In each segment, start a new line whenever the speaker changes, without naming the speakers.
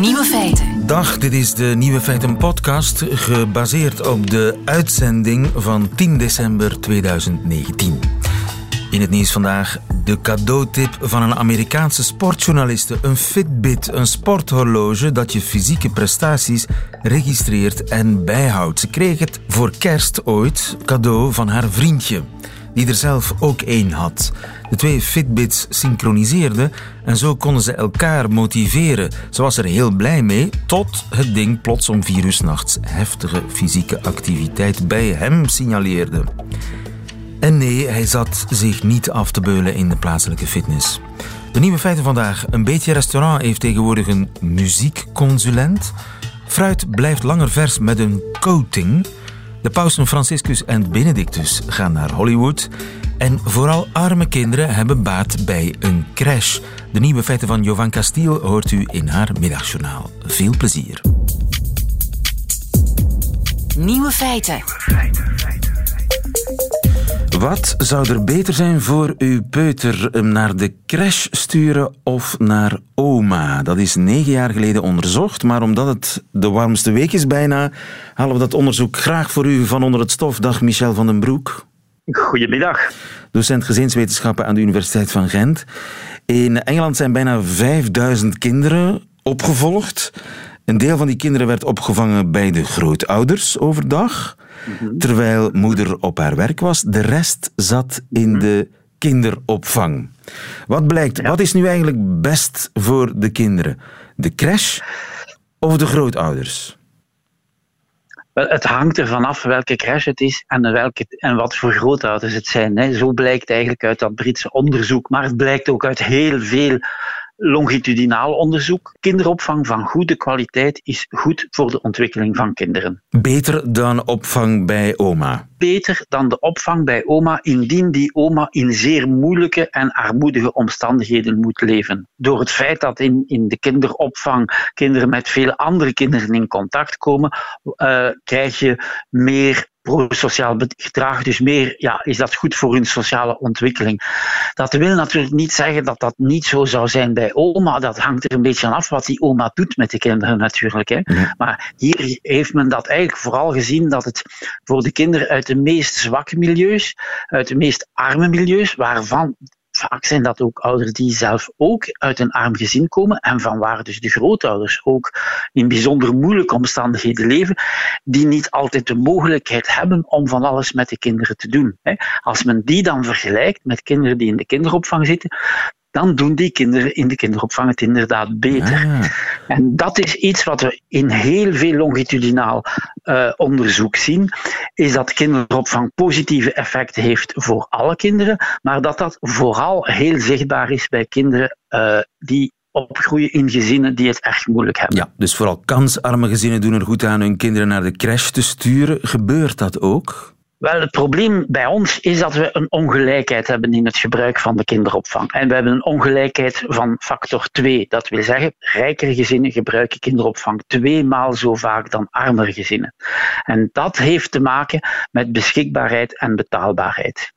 Nieuwe feiten.
Dag, dit is de Nieuwe Feiten podcast, gebaseerd op de uitzending van 10 december 2019. In het nieuws vandaag de cadeautip van een Amerikaanse sportjournaliste. Een Fitbit, een sporthorloge dat je fysieke prestaties registreert en bijhoudt. Ze kreeg het voor kerst ooit cadeau van haar vriendje, die er zelf ook één had. De twee Fitbits synchroniseerden en zo konden ze elkaar motiveren. Ze was er heel blij mee, tot het ding plots om vier uur heftige fysieke activiteit bij hem signaleerde. En nee, hij zat zich niet af te beulen in de plaatselijke fitness. De nieuwe feiten vandaag. Een beetje restaurant heeft tegenwoordig een muziekconsulent. Fruit blijft langer vers met een coating. De pausen Franciscus en Benedictus gaan naar Hollywood. En vooral arme kinderen hebben baat bij een crash. De nieuwe feiten van Jovan Castiel hoort u in haar middagjournaal. Veel plezier.
Nieuwe feiten.
Wat zou er beter zijn voor uw peuter? Hem naar de crash sturen of naar oma? Dat is negen jaar geleden onderzocht, maar omdat het de warmste week is bijna, halen we dat onderzoek graag voor u van onder het stof. Dag Michel van den Broek.
Goedemiddag.
Docent gezinswetenschappen aan de Universiteit van Gent. In Engeland zijn bijna 5000 kinderen opgevolgd. Een deel van die kinderen werd opgevangen bij de grootouders overdag, terwijl moeder op haar werk was. De rest zat in de kinderopvang. Wat blijkt, wat is nu eigenlijk best voor de kinderen? De crash of de grootouders?
Wel, het hangt ervan af welke crash het is en, welke, en wat voor grootouders het zijn. Hè. Zo blijkt eigenlijk uit dat Britse onderzoek, maar het blijkt ook uit heel veel longitudinaal onderzoek. Kinderopvang van goede kwaliteit is goed voor de ontwikkeling van kinderen.
Beter dan opvang bij oma?
Beter dan de opvang bij oma indien die oma in zeer moeilijke en armoedige omstandigheden moet leven. Door het feit dat in, in de kinderopvang kinderen met veel andere kinderen in contact komen, uh, krijg je meer prosociaal gedrag, dus meer ja, is dat goed voor hun sociale ontwikkeling. Dat wil natuurlijk niet zeggen dat dat niet zo zou zijn bij oma. Dat hangt er een beetje af wat die oma doet met de kinderen natuurlijk. Hè. Maar hier heeft men dat eigenlijk vooral gezien dat het voor de kinderen uit de meest zwakke milieus, uit de meest arme milieus, waarvan vaak zijn dat ook ouders die zelf ook uit een arm gezin komen en van waar dus de grootouders ook in bijzonder moeilijke omstandigheden leven, die niet altijd de mogelijkheid hebben om van alles met de kinderen te doen. Als men die dan vergelijkt met kinderen die in de kinderopvang zitten, dan doen die kinderen in de kinderopvang het inderdaad beter.
Ah.
En dat is iets wat we in heel veel longitudinaal uh, onderzoek zien, is dat kinderopvang positieve effecten heeft voor alle kinderen, maar dat dat vooral heel zichtbaar is bij kinderen uh, die opgroeien in gezinnen die het echt moeilijk hebben.
Ja, dus vooral kansarme gezinnen doen er goed aan hun kinderen naar de crash te sturen. Gebeurt dat ook?
Wel, het probleem bij ons is dat we een ongelijkheid hebben in het gebruik van de kinderopvang. En we hebben een ongelijkheid van factor 2. Dat wil zeggen, rijkere gezinnen gebruiken kinderopvang tweemaal zo vaak dan armere gezinnen. En dat heeft te maken met beschikbaarheid en betaalbaarheid.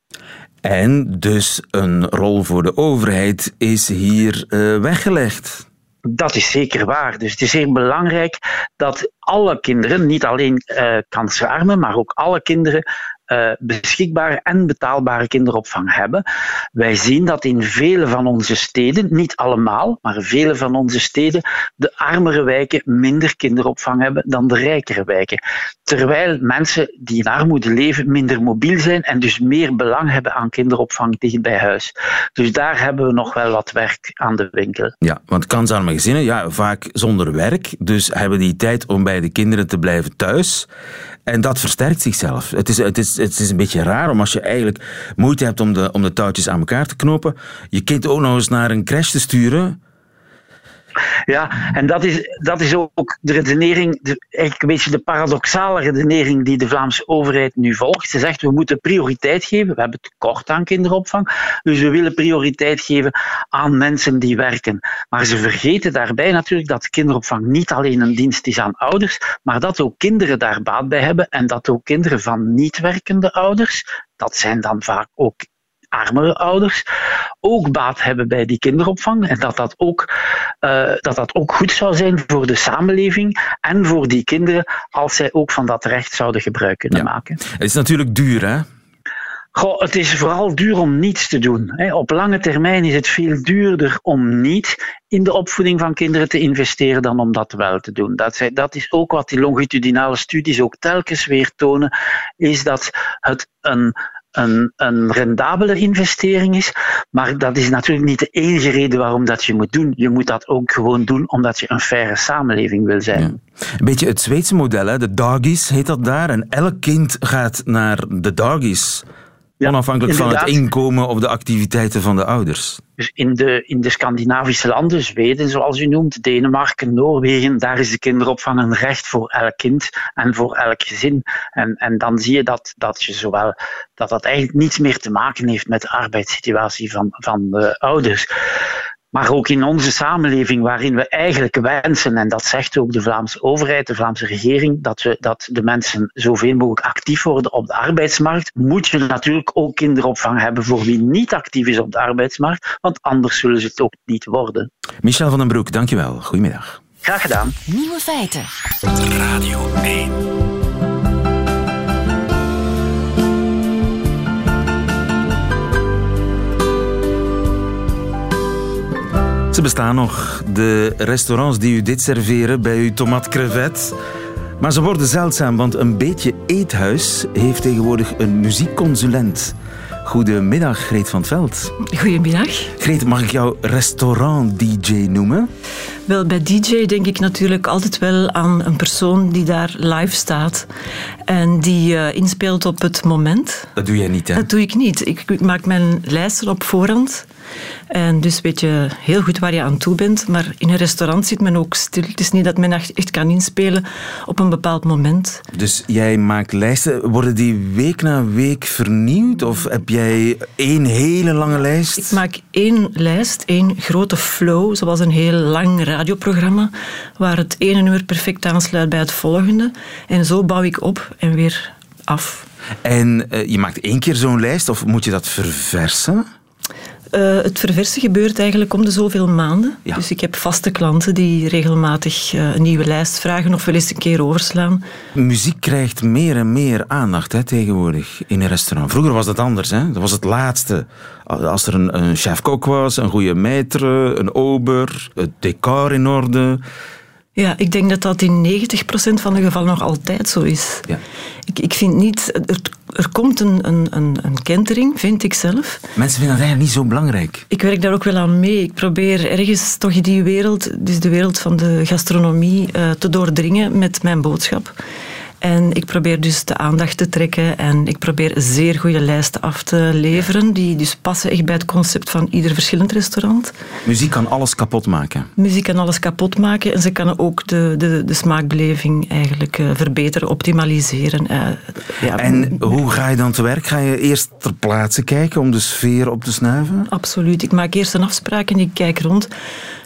En dus een rol voor de overheid is hier uh, weggelegd.
Dat is zeker waar. Dus het is zeer belangrijk dat alle kinderen, niet alleen uh, kansarmen, maar ook alle kinderen, uh, beschikbare en betaalbare kinderopvang hebben. Wij zien dat in vele van onze steden, niet allemaal, maar vele van onze steden, de armere wijken minder kinderopvang hebben dan de rijkere wijken. Terwijl mensen die in armoede leven minder mobiel zijn en dus meer belang hebben aan kinderopvang dicht bij huis. Dus daar hebben we nog wel wat werk aan de winkel.
Ja, want kansarme gezinnen, ja, vaak zonder werk, dus hebben die tijd om bij de kinderen te blijven thuis. En dat versterkt zichzelf. Het is, het, is, het is een beetje raar om als je eigenlijk moeite hebt om de, om de touwtjes aan elkaar te knopen, je kind ook nog eens naar een crash te sturen.
Ja, en dat is, dat is ook de redenering, de, eigenlijk een beetje de paradoxale redenering die de Vlaamse overheid nu volgt. Ze zegt we moeten prioriteit geven, we hebben tekort aan kinderopvang, dus we willen prioriteit geven aan mensen die werken. Maar ze vergeten daarbij natuurlijk dat kinderopvang niet alleen een dienst is aan ouders, maar dat ook kinderen daar baat bij hebben en dat ook kinderen van niet werkende ouders, dat zijn dan vaak ook armere ouders, ook baat hebben bij die kinderopvang en dat dat ook, uh, dat dat ook goed zou zijn voor de samenleving en voor die kinderen als zij ook van dat recht zouden gebruik kunnen maken.
Het is natuurlijk duur, hè?
Goh, het is vooral duur om niets te doen. Op lange termijn is het veel duurder om niet in de opvoeding van kinderen te investeren dan om dat wel te doen. Dat, dat is ook wat die longitudinale studies ook telkens weer tonen, is dat het een, een, een rendabele investering is. Maar dat is natuurlijk niet de enige reden waarom dat je moet doen. Je moet dat ook gewoon doen omdat je een faire samenleving wil zijn.
Een beetje het Zweedse model, hè? de doggies heet dat daar. En elk kind gaat naar de doggies. Onafhankelijk van het inkomen of de activiteiten van de ouders.
Dus in de, in de Scandinavische landen, Zweden zoals u noemt, Denemarken, Noorwegen, daar is de kinderopvang een recht voor elk kind en voor elk gezin. En, en dan zie je dat, dat, je zowel, dat dat eigenlijk niets meer te maken heeft met de arbeidssituatie van, van de ouders. Maar ook in onze samenleving, waarin we eigenlijk wensen, en dat zegt ook de Vlaamse overheid, de Vlaamse regering, dat, we, dat de mensen zoveel mogelijk actief worden op de arbeidsmarkt, moet je natuurlijk ook kinderopvang hebben voor wie niet actief is op de arbeidsmarkt, want anders zullen ze het ook niet worden.
Michel van den Broek, dankjewel. Goedemiddag.
Graag gedaan.
Nieuwe feiten.
Radio 1. Ze bestaan nog, de restaurants die u dit serveren bij uw tomat crevet. Maar ze worden zeldzaam, want een beetje eethuis heeft tegenwoordig een muziekconsulent. Goedemiddag, Greet van het Veld.
Goedemiddag.
Greet, mag ik jou restaurant-dj noemen?
Wel, bij DJ denk ik natuurlijk altijd wel aan een persoon die daar live staat en die uh, inspeelt op het moment.
Dat doe jij niet, hè?
Dat doe ik niet. Ik maak mijn lijsten op voorhand. En dus weet je heel goed waar je aan toe bent. Maar in een restaurant zit men ook stil. Het is niet dat men echt kan inspelen op een bepaald moment.
Dus jij maakt lijsten. Worden die week na week vernieuwd? Of heb jij één hele lange lijst?
Ik maak één lijst, één grote flow, zoals een heel lang radioprogramma, waar het ene nummer perfect aansluit bij het volgende. En zo bouw ik op en weer af.
En uh, je maakt één keer zo'n lijst, of moet je dat verversen?
Uh, het verversen gebeurt eigenlijk om de zoveel maanden. Ja. Dus ik heb vaste klanten die regelmatig uh, een nieuwe lijst vragen of wel eens een keer overslaan.
Muziek krijgt meer en meer aandacht hè, tegenwoordig in een restaurant. Vroeger was dat anders. Hè? Dat was het laatste. Als er een, een chef-kok was, een goede maître, een ober, het decor in orde.
Ja, ik denk dat dat in 90% van de gevallen nog altijd zo is. Ja. Ik, ik vind niet... Er, er komt een, een, een, kentering, vind ik zelf.
Mensen vinden dat eigenlijk niet zo belangrijk.
Ik werk daar ook wel aan mee. Ik probeer ergens toch in die wereld, dus de wereld van de gastronomie, uh, te doordringen met mijn boodschap. En ik probeer dus de aandacht te trekken en ik probeer zeer goede lijsten af te leveren, die dus passen echt bij het concept van ieder verschillend restaurant.
Muziek kan alles kapot maken.
Muziek kan alles kapot maken en ze kan ook de, de, de smaakbeleving eigenlijk uh, verbeteren, optimaliseren. Uh,
ja. En hoe ga je dan te werk? Ga je eerst ter plaatse kijken om de sfeer op te snuiven?
Absoluut. Ik maak eerst een afspraak en ik kijk rond.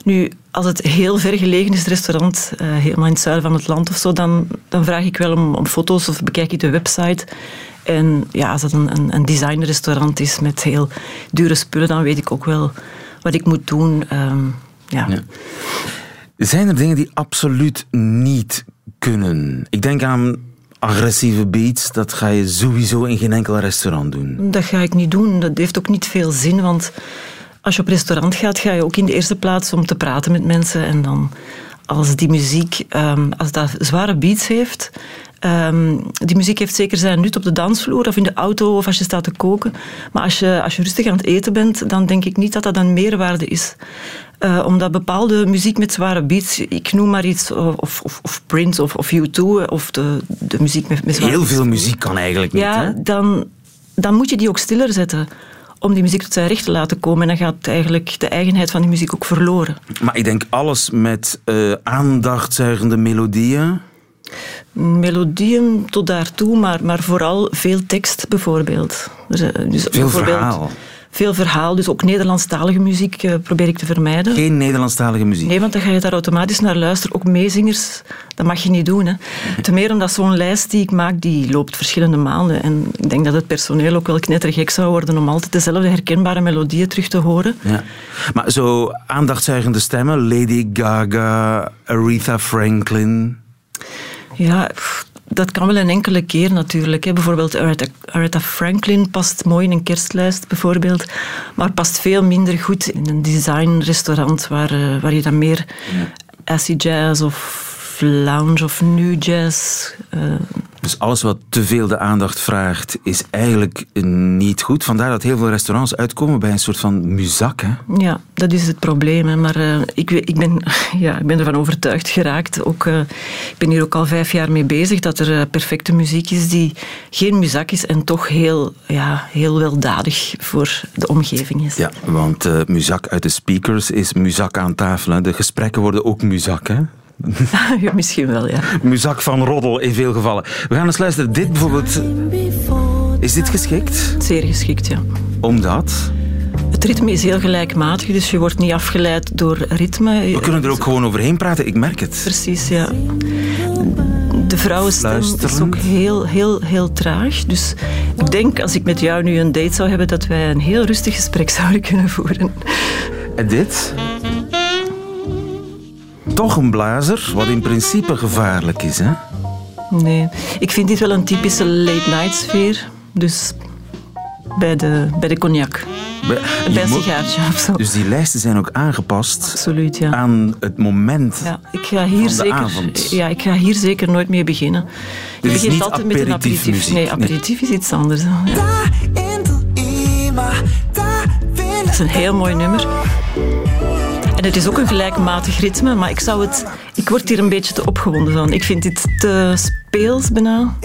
Nu, als het heel ver gelegen is, het restaurant, uh, helemaal in het zuiden van het land of zo, dan, dan vraag ik wel om, om foto's of bekijk ik de website. En ja, als het een, een, een designrestaurant is met heel dure spullen, dan weet ik ook wel wat ik moet doen. Um, ja. ja.
Zijn er dingen die absoluut niet kunnen? Ik denk aan agressieve beats, dat ga je sowieso in geen enkel restaurant doen.
Dat ga ik niet doen. Dat heeft ook niet veel zin, want als je op restaurant gaat, ga je ook in de eerste plaats om te praten met mensen. En dan als die muziek, um, als dat zware beats heeft, um, die muziek heeft zeker zijn nut op de dansvloer of in de auto of als je staat te koken. Maar als je, als je rustig aan het eten bent, dan denk ik niet dat dat een meerwaarde is. Uh, omdat bepaalde muziek met zware beats, ik noem maar iets, of, of, of Prince of, of U2, of de, de muziek met, met zware
Heel veel muziek kan eigenlijk niet,
Ja, dan, dan moet je die ook stiller zetten om die muziek tot zijn recht te laten komen. En dan gaat eigenlijk de eigenheid van die muziek ook verloren.
Maar ik denk alles met uh, aandachtzuigende melodieën.
Melodieën tot daartoe, maar, maar vooral veel tekst bijvoorbeeld.
Dus, eh, dus veel bijvoorbeeld, verhaal.
Veel verhaal. Dus ook Nederlandstalige muziek uh, probeer ik te vermijden.
Geen Nederlandstalige muziek?
Nee, want dan ga je daar automatisch naar luisteren. Ook meezingers, dat mag je niet doen. Hè. Ten meer omdat zo'n lijst die ik maak, die loopt verschillende maanden. En ik denk dat het personeel ook wel knettergek zou worden om altijd dezelfde herkenbare melodieën terug te horen.
Ja. Maar zo aandachtzuigende stemmen, Lady Gaga, Aretha Franklin...
Ja, dat kan wel een enkele keer natuurlijk. Hè. Bijvoorbeeld Aretha, Franklin past mooi in een kerstlijst, bijvoorbeeld. Maar past veel minder goed in een designrestaurant waar, uh, waar je dan meer ja. acid jazz of lounge of new jazz. Uh,
dus alles wat te veel de aandacht vraagt, is eigenlijk niet goed. Vandaar dat heel veel restaurants uitkomen bij een soort van muzak. Hè?
Ja, dat is het probleem. Hè. Maar uh, ik, ik, ben, ja, ik ben ervan overtuigd geraakt. Ook, uh, ik ben hier ook al vijf jaar mee bezig dat er perfecte muziek is die geen muzak is en toch heel, ja, heel weldadig voor de omgeving is.
Ja, want muzak uit de speakers is muzak aan tafel. Hè. De gesprekken worden ook muzak. Hè?
ja, misschien wel, ja.
Muzak van roddel in veel gevallen. We gaan eens luisteren. Dit bijvoorbeeld... Is dit geschikt?
Zeer geschikt, ja.
Omdat?
Het ritme is heel gelijkmatig, dus je wordt niet afgeleid door ritme.
We kunnen er ook gewoon overheen praten, ik merk het.
Precies, ja. De vrouwenstem is ook heel, heel, heel traag. Dus ik denk, als ik met jou nu een date zou hebben, dat wij een heel rustig gesprek zouden kunnen voeren.
En dit? Toch een blazer, wat in principe gevaarlijk is, hè?
Nee, ik vind dit wel een typische late-night sfeer. Dus bij de, bij de cognac. Bij, bij een sigaartje of zo.
Dus die lijsten zijn ook aangepast
Absoluut, ja.
aan het moment
ja, ik ga hier
van
de zeker,
avond.
Ja, ik ga hier zeker nooit mee beginnen. Je
Dit
begint altijd met een aperitief. Nee, aperitief is iets anders. Ja. Dat is een heel mooi nummer. En het is ook een gelijkmatig ritme, maar ik, zou het, ik word hier een beetje te opgewonden van. Ik vind dit te speels bijna.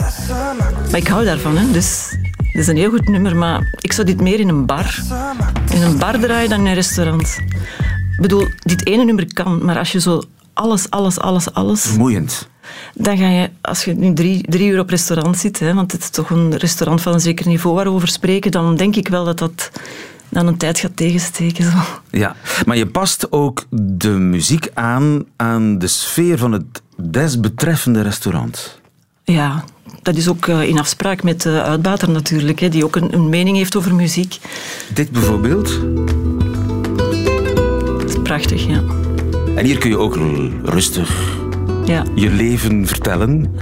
Maar ik hou daarvan, hè. dus het is een heel goed nummer, maar ik zou dit meer in een bar, in een bar draaien dan in een restaurant. Ik bedoel, dit ene nummer kan, maar als je zo alles, alles, alles, alles...
Vermoeiend.
Dan ga je, als je nu drie, drie uur op restaurant zit, hè, want het is toch een restaurant van een zeker niveau waar we over spreken, dan denk ik wel dat dat dan een tijd gaat tegensteken. Zo.
Ja, maar je past ook de muziek aan aan de sfeer van het desbetreffende restaurant.
Ja, dat is ook eh, in afspraak met de uitbater natuurlijk, die ook een, een mening heeft over muziek.
Dit bijvoorbeeld.
Dat is prachtig, ja.
En hier kun je ook rustig
ja.
je leven vertellen.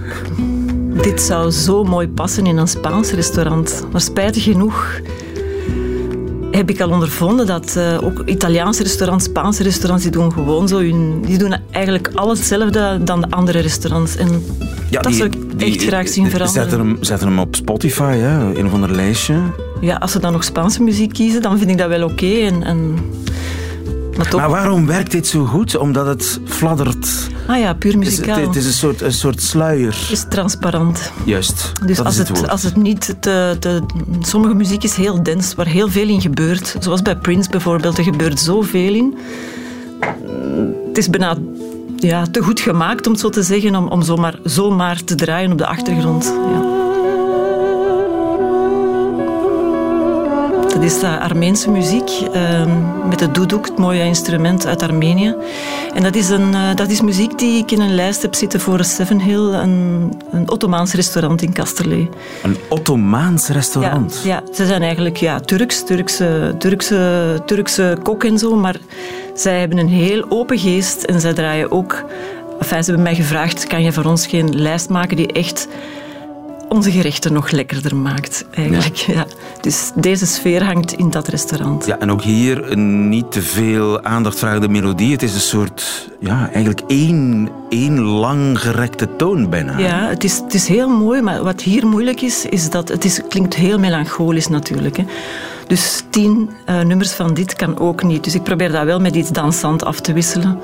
Dit zou zo mooi passen in een Spaans restaurant. Maar spijtig genoeg heb ik al ondervonden dat eh, ook Italiaanse restaurants, Spaanse restaurants, die doen gewoon zo hun... Die doen eigenlijk alles hetzelfde dan de andere restaurants. En
Ja,
dat
die-
zou ik
die-
echt graag zien veranderen.
Zetten hem, zetten hem op Spotify, hè, een of ander lijstje.
Ja, als ze dan nog Spaanse muziek kiezen, dan vind ik dat wel oké. En, en... Maar toch...
Maar waarom werkt dit zo goed? Omdat het fladdert.
Ah ja, puur
Het is,
muzikaal.
het is een, soort, een soort sluier.
Het is transparant.
Juist,
Dus
dat
als
is het,
het,
woord.
als het niet te, te... Sommige muziek is heel dens, waar heel veel in gebeurt. Zoals bij Prince bijvoorbeeld, er gebeurt zoveel in. Het is bijna ja, te goed gemaakt, om het zo te zeggen, om, om zomaar, zomaar te draaien op de achtergrond. Ja. Dat is de Armeense muziek ehm, met de duduk, het mooie instrument uit Armenië. En dat is, een, eh, dat is muziek die ik in een lijst heb zitten voor Seven Hill, een, een Ottomaans restaurant in Kasterlee.
Een Ottomaans restaurant.
Ja, ja, ze zijn eigenlijk ja, Turks, Turkse, Turkse, Turkse kok en zo, maar zij hebben een heel open geest en zij draaien ook... Enfin, ze hebben mij gevraagd, kan je voor ons geen lijst maken die echt onze gerechten nog lekkerder maakt, eigenlijk. Ja. Dus deze sfeer hangt in dat restaurant.
Ja, en ook hier een niet te veel aandacht vragende melodie. Het is een soort, ja, eigenlijk één, één lang gerekte toon bijna.
Ja, het is, het is heel mooi, maar wat hier moeilijk is, is dat het is, klinkt heel melancholisch natuurlijk. Hè. Dus tien eh, nummers van dit kan ook niet. Dus ik probeer dat wel met iets dansant af te wisselen.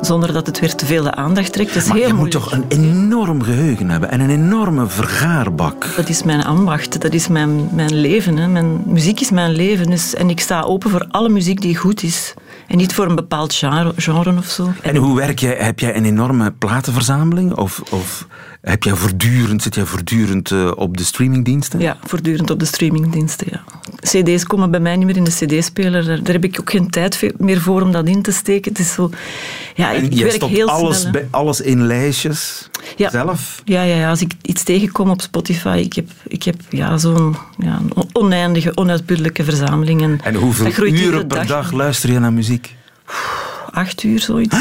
Zonder dat het weer te veel de aandacht trekt. Is
maar
heel
je
moeilijk.
moet toch een enorm geheugen hebben en een enorme vergaarbak.
Dat is mijn ambacht, dat is mijn, mijn leven. Hè. Mijn, muziek is mijn leven. Dus, en ik sta open voor alle muziek die goed is. En niet voor een bepaald genre, genre of zo.
En hoe werk jij? Heb jij een enorme platenverzameling? Of, of heb jij voortdurend, zit jij voortdurend uh, op de streamingdiensten?
Ja, voortdurend op de streamingdiensten, ja. CD's komen bij mij niet meer in de CD-speler. Daar, daar, heb ik ook geen tijd meer voor om dat in te steken. Het is zo... Ja, ik, werk heel
alles,
snel.
Bij, alles in lijstjes
ja.
zelf?
Ja, ja, ja, als ik iets tegenkom op Spotify, ik heb, ik heb ja, zo'n ja, oneindige, onuitputtelijke verzameling. En,
en hoeveel uren per dag, dag luister je naar muziek?
Acht uur, zoiets.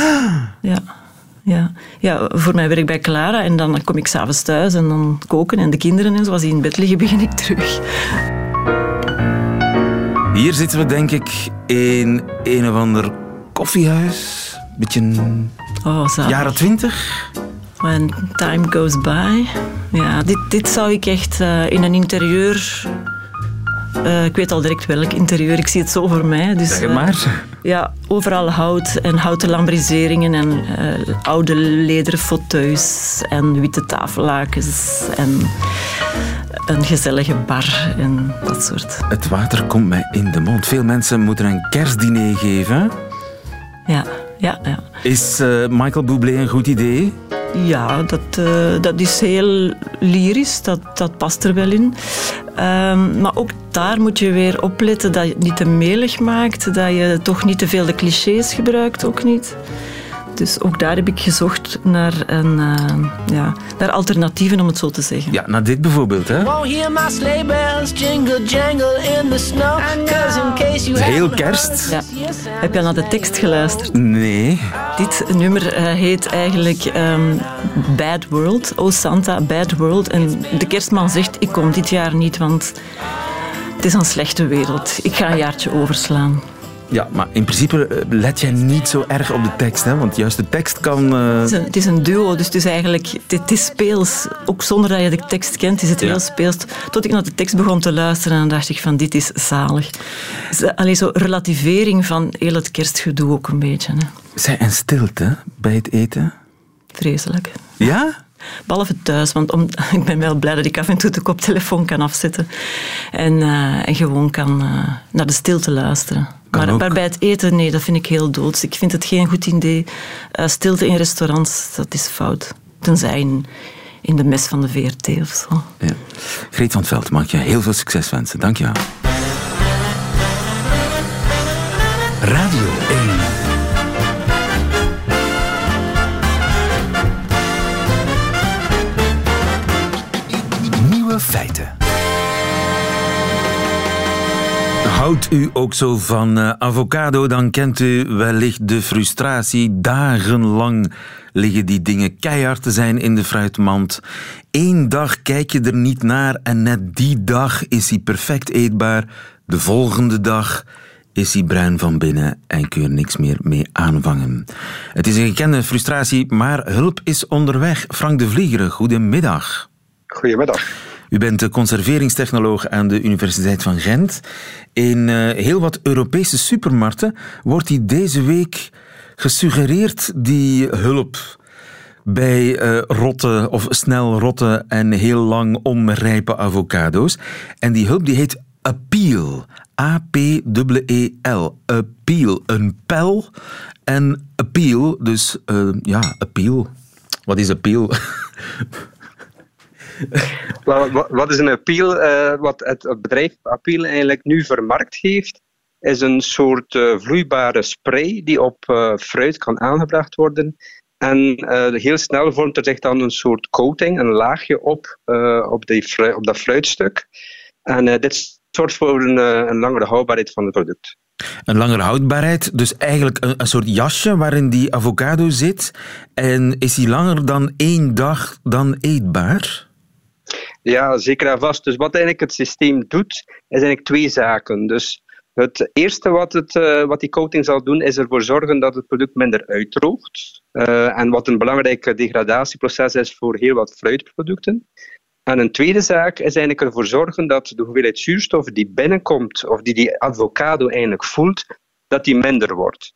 Ja. Ja. ja, voor mijn werk bij Clara. En dan kom ik s'avonds thuis en dan koken en de kinderen en zoals die in bed liggen, begin ik terug.
Hier zitten we denk ik in een of ander koffiehuis. Beetje
oh,
jaren twintig.
When time goes by. Ja, dit, dit zou ik echt uh, in een interieur... Uh, ik weet al direct welk interieur, ik zie het zo voor mij. Dus,
zeg het maar. Uh,
ja, overal hout en houten lambriseringen en oude lederen fauteuils en witte tafellakens en een gezellige bar en dat soort.
Het water komt mij in de mond. Veel mensen moeten een kerstdiner geven.
Ja, ja, ja.
Is Michael Bublé een goed idee?
Ja, dat, uh, dat is heel lyrisch, dat, dat past er wel in. Um, maar ook daar moet je weer opletten dat je het niet te melig maakt, dat je toch niet te veel de clichés gebruikt, ook niet. Dus ook daar heb ik gezocht naar, een, uh, ja, naar alternatieven, om het zo te zeggen.
Ja, naar dit bijvoorbeeld, hè? Heel kerst.
Ja. Heb je naar de tekst geluisterd?
Nee.
Dit nummer uh, heet eigenlijk um, Bad World. Oh Santa, Bad World. En de kerstman zegt, ik kom dit jaar niet, want het is een slechte wereld. Ik ga een jaartje overslaan.
Ja, maar in principe let jij niet zo erg op de tekst, hè? want juist de tekst kan... Uh...
Het, is een, het, is een, duo, dus het is eigenlijk het is speels. Ook zonder dat je de tekst kent, is het ja. heel speels. Tot ik naar de tekst begon te luisteren en dacht ik van dit is zalig. Alleen zo relativering van heel het kerstgedoe ook een beetje. Hè.
Zij en stilte bij het eten?
Vreselijk.
Ja?
Behalve thuis, want om, ik ben wel blij dat ik af en toe de koptelefoon kan afzetten. En, uh, en gewoon kan uh, naar de stilte luisteren. Maar, maar, bij het eten, nee, dat vind ik heel doods. Ik vind het geen goed idee. Uh, stilte in restaurants, dat is fout. Tenzij in, in de mes van de VRT of zo.
Ja. Greet van het Veld, mag je heel veel succes wensen. Dank je wel. Radio Houdt u ook zo van uh, avocado, dan kent u wellicht de frustratie. Dagenlang liggen die dingen keihard te zijn in de fruitmand. Eén dag kijk je er niet naar en net die dag is hij perfect eetbaar. De volgende dag is hij bruin van binnen en kun je er niks meer mee aanvangen. Het is een gekende frustratie, maar hulp is onderweg. Frank de Vliegere, goedemiddag.
Goedemiddag.
U bent conserveringstechnoloog aan de Universiteit van Gent. In uh, heel wat Europese supermarkten wordt die deze week gesuggereerd, die hulp bij uh, rotte of snel rotte en heel lang onrijpe avocado's. En die hulp die heet Appeal. A-P-E-E-L. Appeal. Een pijl en appeal. Dus uh, ja, appeal. Wat is appeal?
Wat is een appeal? Uh, wat het bedrijf Appeal eigenlijk nu vermarkt heeft, is een soort uh, vloeibare spray die op uh, fruit kan aangebracht worden. En heel snel vormt er zich dan een soort coating, een laagje op, op, op dat fruitstuk. En dit zorgt voor een, een langere houdbaarheid van het product.
Een langere houdbaarheid, dus eigenlijk een, een, soort jasje waarin die avocado zit. En is die langer dan één dag dan eetbaar?
Ja, zeker en vast. Dus wat eigenlijk het systeem doet, is eigenlijk twee zaken. Dus het eerste wat, het, uh, wat die coating zal doen, is ervoor zorgen dat het product minder uitdroogt. Uh, en wat een belangrijk degradatieproces is voor heel wat fruitproducten. En een tweede zaak is eigenlijk ervoor zorgen dat de hoeveelheid zuurstof die binnenkomt, of die die avocado eigenlijk voelt, dat die minder wordt.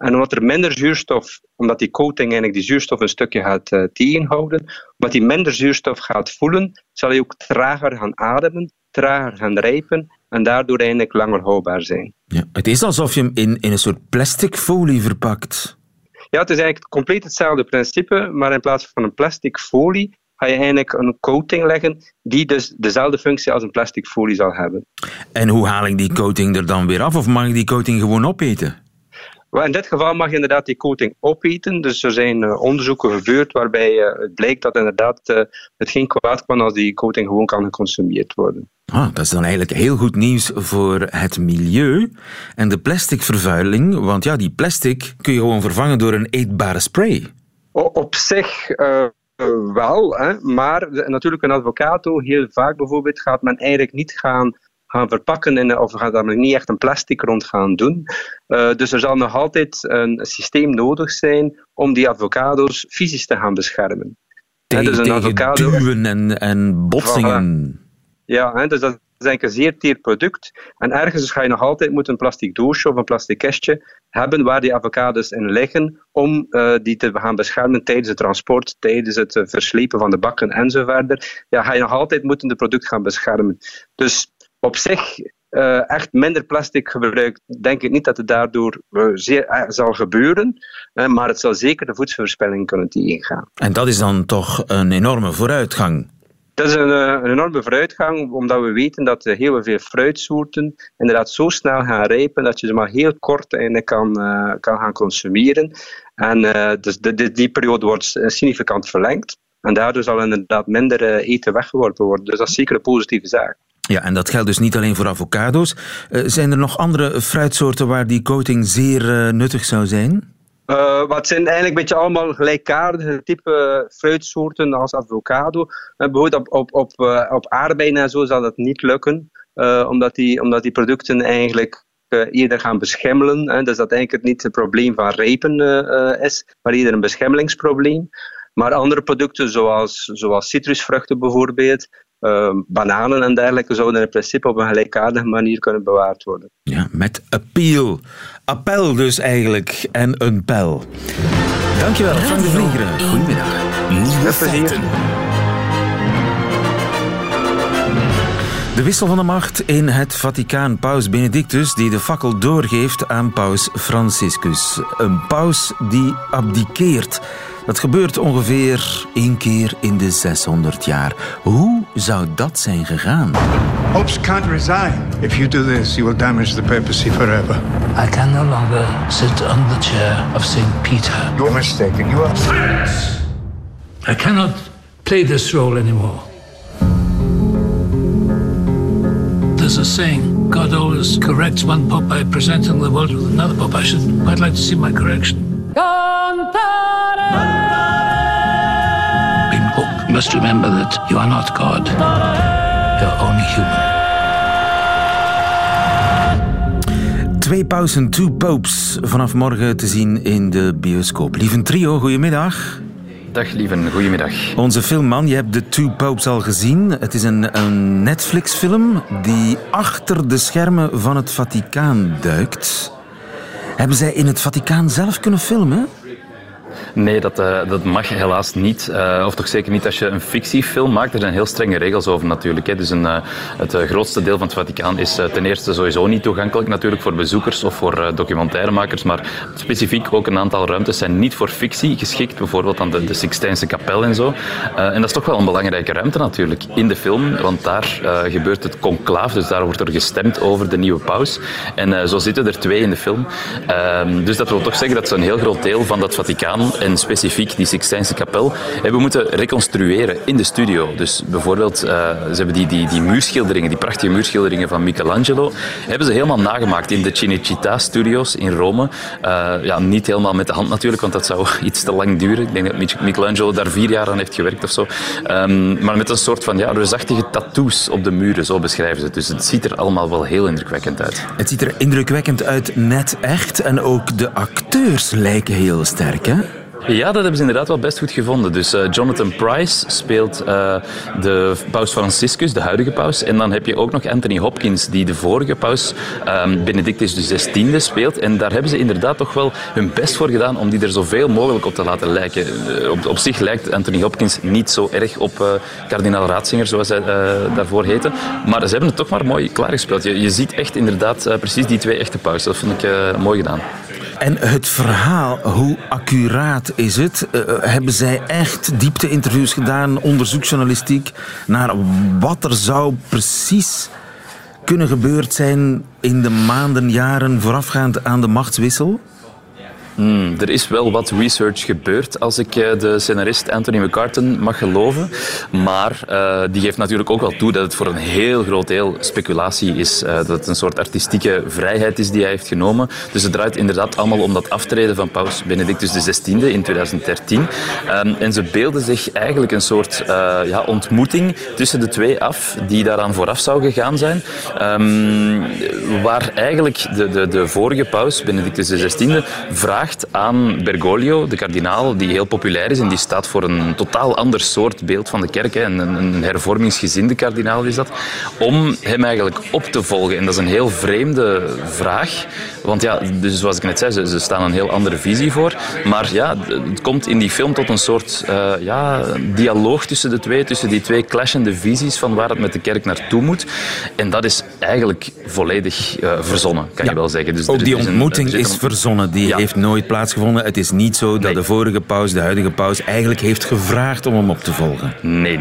En omdat er minder zuurstof, omdat die coating eigenlijk die zuurstof een stukje gaat uh, tegenhouden, omdat hij minder zuurstof gaat voelen, zal hij ook trager gaan ademen, trager gaan rijpen en daardoor eigenlijk langer houdbaar zijn.
Ja, het is alsof je hem in, in een soort plastic folie verpakt.
Ja, het is eigenlijk compleet hetzelfde principe, maar in plaats van een plastic folie ga je eigenlijk een coating leggen die dus dezelfde functie als een plastic folie zal hebben.
En hoe haal ik die coating er dan weer af? Of mag ik die coating gewoon opeten?
In dit geval mag je inderdaad die coating opeten. Dus er zijn uh, onderzoeken gebeurd waarbij uh, het blijkt dat inderdaad uh, het geen kwaad kan als die coating gewoon kan geconsumeerd worden.
Ah, dat is dan eigenlijk heel goed nieuws voor het milieu en de plasticvervuiling. Want ja, die plastic kun je gewoon vervangen door een eetbare spray.
Op zich wel, hè, maar natuurlijk een avocado, heel vaak bijvoorbeeld, gaat men eigenlijk niet gaan gaan verpakken in, of gaat daar niet echt een plastic rond gaan doen. Uh, dus er zal nog altijd een systeem nodig zijn om die avocado's fysisch te gaan beschermen.
Tegen, dus een avocado, duwen en, en botsingen.
Ja, hè, dus dat is eigenlijk een zeer teer product. En ergens ga je nog altijd moeten een plastic doosje of een plastic kistje hebben waar die avocados in liggen om uh, die te gaan beschermen tijdens het transport, tijdens het uh, verslepen van de bakken en zo verder. Ja, ga je nog altijd moeten de product gaan beschermen. Dus op zich uh, echt minder plastic gebruikt, denk ik niet dat het daardoor uh, zeer, uh, zal gebeuren. maar het zal zeker de voedselverspilling kunnen tegengaan.
En dat is dan toch een enorme vooruitgang?
Dat is een, een enorme vooruitgang, omdat we weten dat heel veel fruitsoorten inderdaad zo snel gaan rijpen dat je ze maar heel kort eigenlijk kan, kan gaan consumeren. En dus de, de, die periode wordt significant verlengd. En daardoor zal inderdaad minder eten weggeworpen worden. Dus dat is zeker een positieve zaak.
Ja, en dat geldt dus niet alleen voor avocado's. Uh, zijn er nog andere fruitsoorten waar die coating zeer uh, nuttig zou zijn?
Uh, wat zijn eigenlijk beetje allemaal gelijkaardige type fruitsoorten als avocado. bijvoorbeeld op, op, op, op aardbeien en zo zal dat niet lukken, omdat, die, omdat die producten eigenlijk eerder gaan beschimmelen. Hè. Dus dat eigenlijk niet het probleem van rijpen is, maar eerder een beschimmelingsprobleem. Maar andere producten, zoals, zoals citrusvruchten bijvoorbeeld, uh, bananen en dergelijke, zouden in principe op een gelijkaardige manier kunnen bewaard worden.
Ja, met appeal. Appel dus eigenlijk en een pijl. Dankjewel, Frank de Vliegeren. Goedemiddag. Nieuwe feiten. De wissel van de macht in het Vaticaan. Paus Benedictus die de fakkel doorgeeft aan paus Franciscus. Een paus die abdiceert. Dat gebeurt ongeveer één keer in de 600 jaar. Hoe zou dat zijn gegaan?
Popes can't resign. If you do this, you will damage the papacy forever.
I can no longer sit on the chair of St. Peter.
You're mistaken. You are.
Silence! I cannot play this role anymore. There's a saying God always corrects one pope by presenting the world with another pope. I should quite like to see my correction. Pope, you must remember that you are not God. You're only human.
Twee pausen, two popes. Vanaf morgen te zien in de bioscoop. Lieve trio, goedemiddag.
Dag lieven, goedemiddag.
Onze filmman, je hebt de Two Popes al gezien. Het is een, een Netflix-film die achter de schermen van het Vaticaan duikt. Hebben zij in het Vaticaan zelf kunnen filmen?
Nee, dat, uh, dat mag helaas niet. Uh, of toch zeker niet als je een fictiefilm maakt. Er zijn heel strenge regels over natuurlijk. Hè. Dus een, uh, het grootste deel van het Vaticaan is ten eerste sowieso niet toegankelijk natuurlijk voor bezoekers of voor documentairemakers. Maar specifiek ook een aantal ruimtes zijn niet voor fictie geschikt. Bijvoorbeeld aan de, de Sixtijnse kapel en zo. en dat is toch wel een belangrijke ruimte natuurlijk in de film. Want daar gebeurt het conclaaf. Dus daar wordt er gestemd over de nieuwe paus. En zo zitten er twee in de film. Ehm, dus dat wil toch zeggen dat ze een heel groot deel van dat Vaticaan en specifiek die Sixtijnse kapel hebben moeten reconstrueren in de studio. Dus bijvoorbeeld, uh, ze hebben die, die, die muurschilderingen, die prachtige muurschilderingen van Michelangelo, hebben ze helemaal nagemaakt in de Cinecittà Studios in Rome. Uh, ja, niet helemaal met de hand natuurlijk, want dat zou iets te lang duren. Ik denk dat Michelangelo daar vier jaar aan heeft gewerkt of zo. Um, maar met een soort van ja, reusachtige tattoos op de muren, zo beschrijven ze het. Dus het ziet er allemaal wel heel indrukwekkend uit.
Het ziet er indrukwekkend uit, net echt. En ook de acteurs lijken heel sterk, hè?
Ja, dat hebben ze inderdaad wel best goed gevonden. Dus uh, Jonathan Price speelt uh, de paus Franciscus, de huidige paus. En dan heb je ook nog Anthony Hopkins, die de vorige paus, um, Benedictus XVI, speelt. En daar hebben ze inderdaad toch wel hun best voor gedaan om die er zoveel mogelijk op te laten lijken. Uh, op, zich lijkt Anthony Hopkins niet zo erg op kardinaal Ratzinger, zoals hij daarvoor heette. Maar ze hebben het toch maar mooi klaargespeeld. Je, je ziet echt inderdaad precies die twee echte pausen. Dat vond ik mooi gedaan.
En het verhaal, hoe accuraat is het? Uh, hebben zij echt diepte-interviews gedaan, onderzoeksjournalistiek, naar wat er zou precies kunnen gebeurd zijn in de maanden, jaren voorafgaand aan de machtswissel?
Hmm, er is wel wat research gebeurd, als ik eh, de scenarist Anthony McCartan mag geloven. Maar uh, die geeft natuurlijk ook wel toe dat het voor een heel groot deel speculatie is. Uh, dat het een soort artistieke vrijheid is die hij heeft genomen. Dus het draait inderdaad allemaal om dat aftreden van paus Benedictus XVI in 2013. Um, ehm, en ze beelden zich eigenlijk een soort ja, ontmoeting tussen de twee af, die daaraan vooraf zou gegaan zijn. Um, waar eigenlijk de, de, de vorige paus, Benedictus XVI, vraagt aan Bergoglio, de kardinaal, die heel populair is en die staat voor een totaal ander soort beeld van de kerk. Hè. Een, een hervormingsgezinde kardinaal is dat. Om hem eigenlijk op te volgen. En dat is een heel vreemde vraag. Want ja, dus zoals ik net zei, ze, ze staan een heel andere visie voor. Maar ja, het komt in die film tot een soort uh, ja, dialoog tussen de twee. Tussen die twee clashende visies van waar het met de kerk naartoe moet. En dat is eigenlijk volledig uh, verzonnen, kan ja. je wel zeggen.
Dus Ook die ontmoeting is verzonnen. Die ja. heeft nooit plaatsgevonden. Het is niet zo dat
nee.
de vorige paus, de huidige paus, eigenlijk heeft gevraagd om hem op te volgen.
Nee.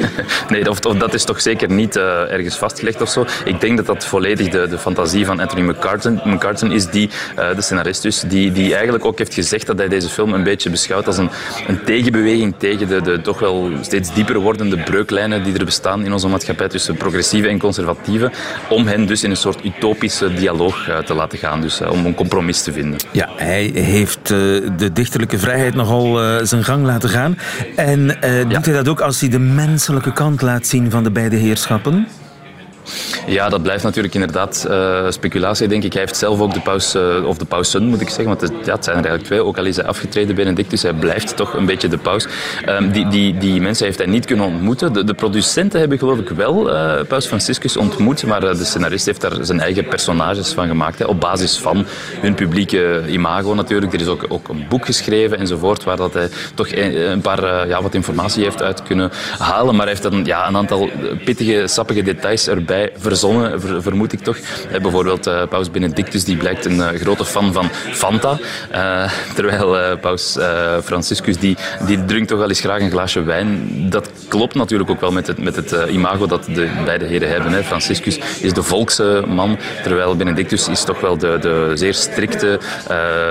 nee, of, of, dat is toch zeker niet uh, ergens vastgelegd of zo. Ik denk dat dat volledig de, de fantasie van Anthony McCartan, McCartan is, die, uh, de scenarist dus, die, die eigenlijk ook heeft gezegd dat hij deze film een beetje beschouwt als een, een tegenbeweging tegen de, de toch wel steeds dieper wordende breuklijnen die er bestaan in onze maatschappij tussen progressieve en conservatieve, om hen dus in een soort utopische dialoog uh, te laten gaan, dus om een compromis te vinden.
Ja, hij heeft uh, de dichterlijke vrijheid nogal uh, zijn gang laten gaan. En ja. doet hij dat ook als hij de menselijke kant laat zien van de beide heerschappen?
Ja, dat blijft natuurlijk inderdaad uh, speculatie, denk ik. Hij heeft zelf ook de paus, uh, of de pausen, moet ik zeggen, want het, ja, zijn er eigenlijk twee. Ook al is hij afgetreden, Benedictus, hij blijft toch een beetje de paus. Um, die, die, die mensen heeft hij niet kunnen ontmoeten. De, producenten hebben geloof ik wel uh, paus Franciscus ontmoet, maar de scenarist heeft daar zijn eigen personages van gemaakt. Op basis van hun publieke imago natuurlijk. Er is ook, ook een boek geschreven enzovoort, waar dat hij toch een, paar ja, wat informatie heeft uit kunnen halen. Maar hij heeft dan ja, een aantal pittige, sappige details erbij ver, vermoed ik toch. Eh, bijvoorbeeld uh, Paus Benedictus, die blijkt een uh, grote fan van Fanta. Terwijl Paus Franciscus, die, die drinkt toch wel eens graag een glaasje wijn. Dat klopt natuurlijk ook wel met het, met het imago dat de beide heren hebben. Hè. Franciscus is de volkse man, terwijl Benedictus is toch wel de, de zeer strikte,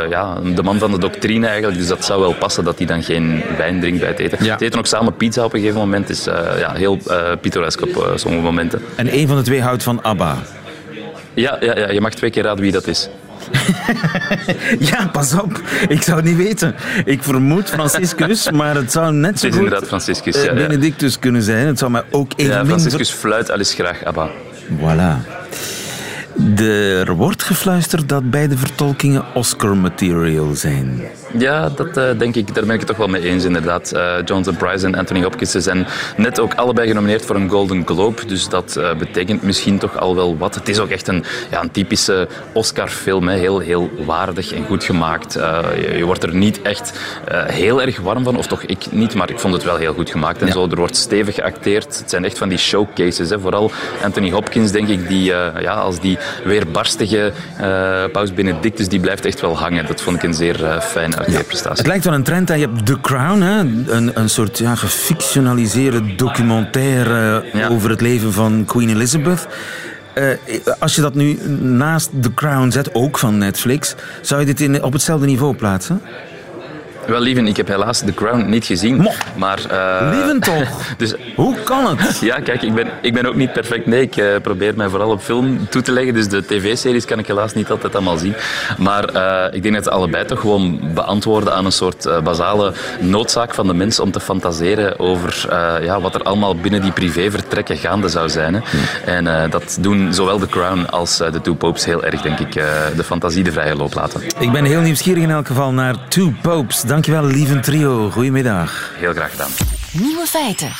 ja, de man van de doctrine eigenlijk. Dus dat zou wel passen dat hij dan geen wijn drinkt bij het eten. Ja. Ze eten ook samen pizza op een gegeven moment. is ja, heel pittoresk op sommige momenten.
En een van de twee houdt van ABBA.
Ja, ja, ja, je mag twee keer raden wie dat is.
ja, pas op. Ik zou het niet weten. Ik vermoed Franciscus, maar het zou net zo
Het is
goed
inderdaad Franciscus, ja,
Benedictus kunnen zijn. Het zou mij ook even
Ja, Franciscus fluit al eens graag ABBA.
Voilà. De, er wordt gefluisterd dat beide vertolkingen Oscar-material zijn.
Ja, dat uh, denk ik, daar ben ik het toch wel mee eens inderdaad. Uh, Jonathan Price en Anthony Hopkins zijn net ook allebei genomineerd voor een Golden Globe. Dus dat uh, betekent misschien toch al wel wat. Het is ook echt een, ja, een typische Oscar-film. Hè. Heel, heel waardig en goed gemaakt. Je, je, wordt er niet echt heel erg warm van. Of toch ik niet, maar ik vond het wel heel goed gemaakt. En ja. zo, er wordt stevig geacteerd. Het zijn echt van die showcases. Hè. Vooral Anthony Hopkins, denk ik, die ja, als die weerbarstige Paus Benedictus, die blijft echt wel hangen. Dat vond ik een zeer fijn
Het lijkt wel een trend. Hè. Je hebt The Crown, hè. Een, een soort ja, gefictionaliseerde documentaire over het leven van Queen Elizabeth. Uh, als je dat nu naast The Crown zet, ook van Netflix, zou je dit in, op hetzelfde niveau plaatsen?
Wel, lieven, ik heb helaas The Crown niet gezien.
Mo,
maar, uh,
lieven toch?
dus,
Hoe kan het?
Ja, kijk, ik ben, ik ben ook niet perfect. Nee, ik uh, probeer mij vooral op film toe te leggen. Dus de tv-series kan ik helaas niet altijd allemaal zien. Maar uh, ik denk dat ze allebei toch gewoon beantwoorden aan een soort basale noodzaak van de mens om te fantaseren over ja, wat er allemaal binnen die privévertrekken gaande zou zijn. Hè. Hmm. En dat doen zowel The Crown als The Two Popes heel erg, denk ik, de fantasie de vrije loop laten.
Ik ben heel nieuwsgierig in elk geval naar Two Popes. Dankjewel, lieve trio. Goedemiddag.
Heel graag gedaan.
Nieuwe feiten.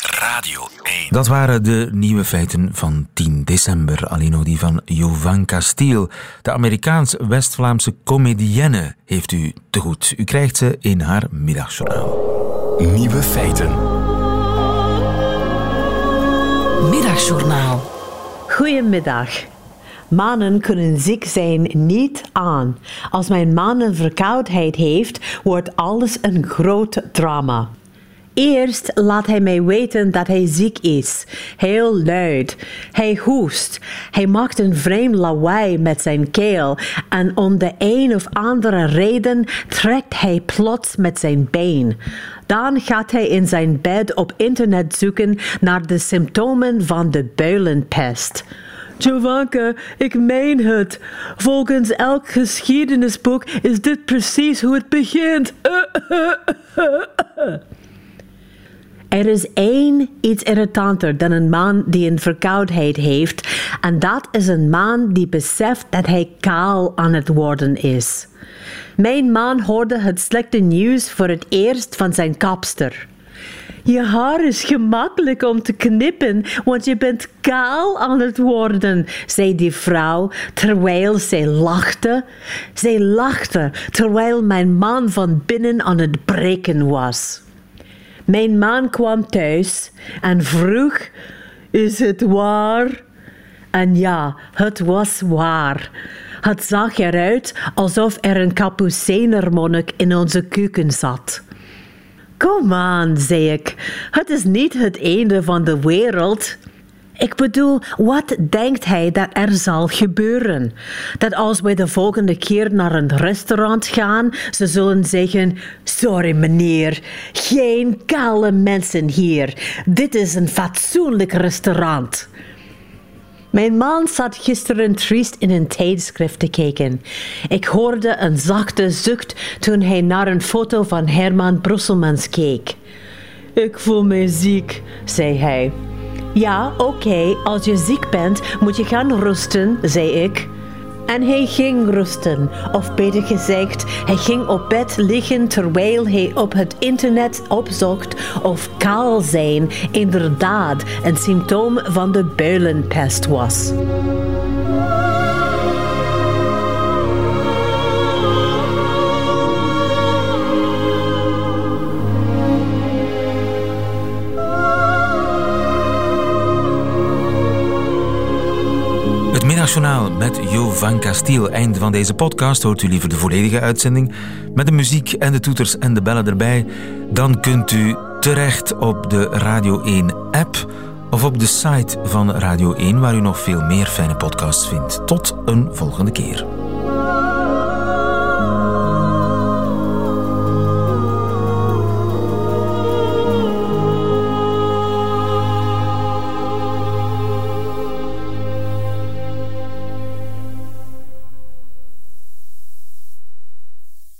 Radio 1. Dat waren de nieuwe feiten van 10 december. Alleen die van Jovan Castiel. De Amerikaans-West-Vlaamse comedienne heeft u te goed. U krijgt ze in haar middagjournaal.
Nieuwe feiten.
Middagjournaal.
Goedemiddag. Mannen kunnen ziek zijn niet aan. Als mijn man een verkoudheid heeft, wordt alles een groot drama. Eerst laat hij mij weten dat hij ziek is. Heel luid. Hij hoest. Hij maakt een vreemd lawaai met zijn keel. En om de een of andere reden trekt hij plots met zijn been. Dan gaat hij in zijn bed op internet zoeken naar de symptomen van de builenpest. Jovanka, ik meen het. Volgens elk geschiedenisboek is dit precies hoe het begint. Er is één iets irritanter dan een man die een verkoudheid heeft, en dat is een man die beseft dat hij kaal aan het worden is. Mijn man hoorde het slechte nieuws voor het eerst van zijn kapster. Je haar is gemakkelijk om te knippen, want je bent kaal aan het worden, zei die vrouw terwijl zij lachte. Zij lachte terwijl mijn man van binnen aan het breken was. Mijn man kwam thuis en vroeg: Is het waar? En ja, het was waar. Het zag eruit alsof er een kapucijnermonnik in onze keuken zat. Kom aan, zei ik. Het is niet het einde van de wereld. Ik bedoel, wat denkt hij dat er zal gebeuren? Dat als we de volgende keer naar een restaurant gaan, ze zullen zeggen: Sorry meneer, geen kale mensen hier. Dit is een fatsoenlijk restaurant. Mijn man zat gisteren triest in een tijdschrift te kijken. Ik hoorde een zachte zucht toen hij naar een foto van Herman Brusselmans keek. Ik voel me ziek, zei hij. Ja, oké, als je ziek bent, moet je gaan rusten, zei ik. En hij ging rusten, of beter gezegd, hij ging op bed liggen terwijl hij op het internet opzocht of kaal zijn inderdaad een symptoom van de builenpest was.
Middagjournaal met Jo van Castiel. Einde van deze podcast. Hoort u liever de volledige uitzending met de muziek en de toeters en de bellen erbij? Dan kunt u terecht op de Radio 1 app of op de site van Radio 1 waar u nog veel meer fijne podcasts vindt. Tot een volgende keer.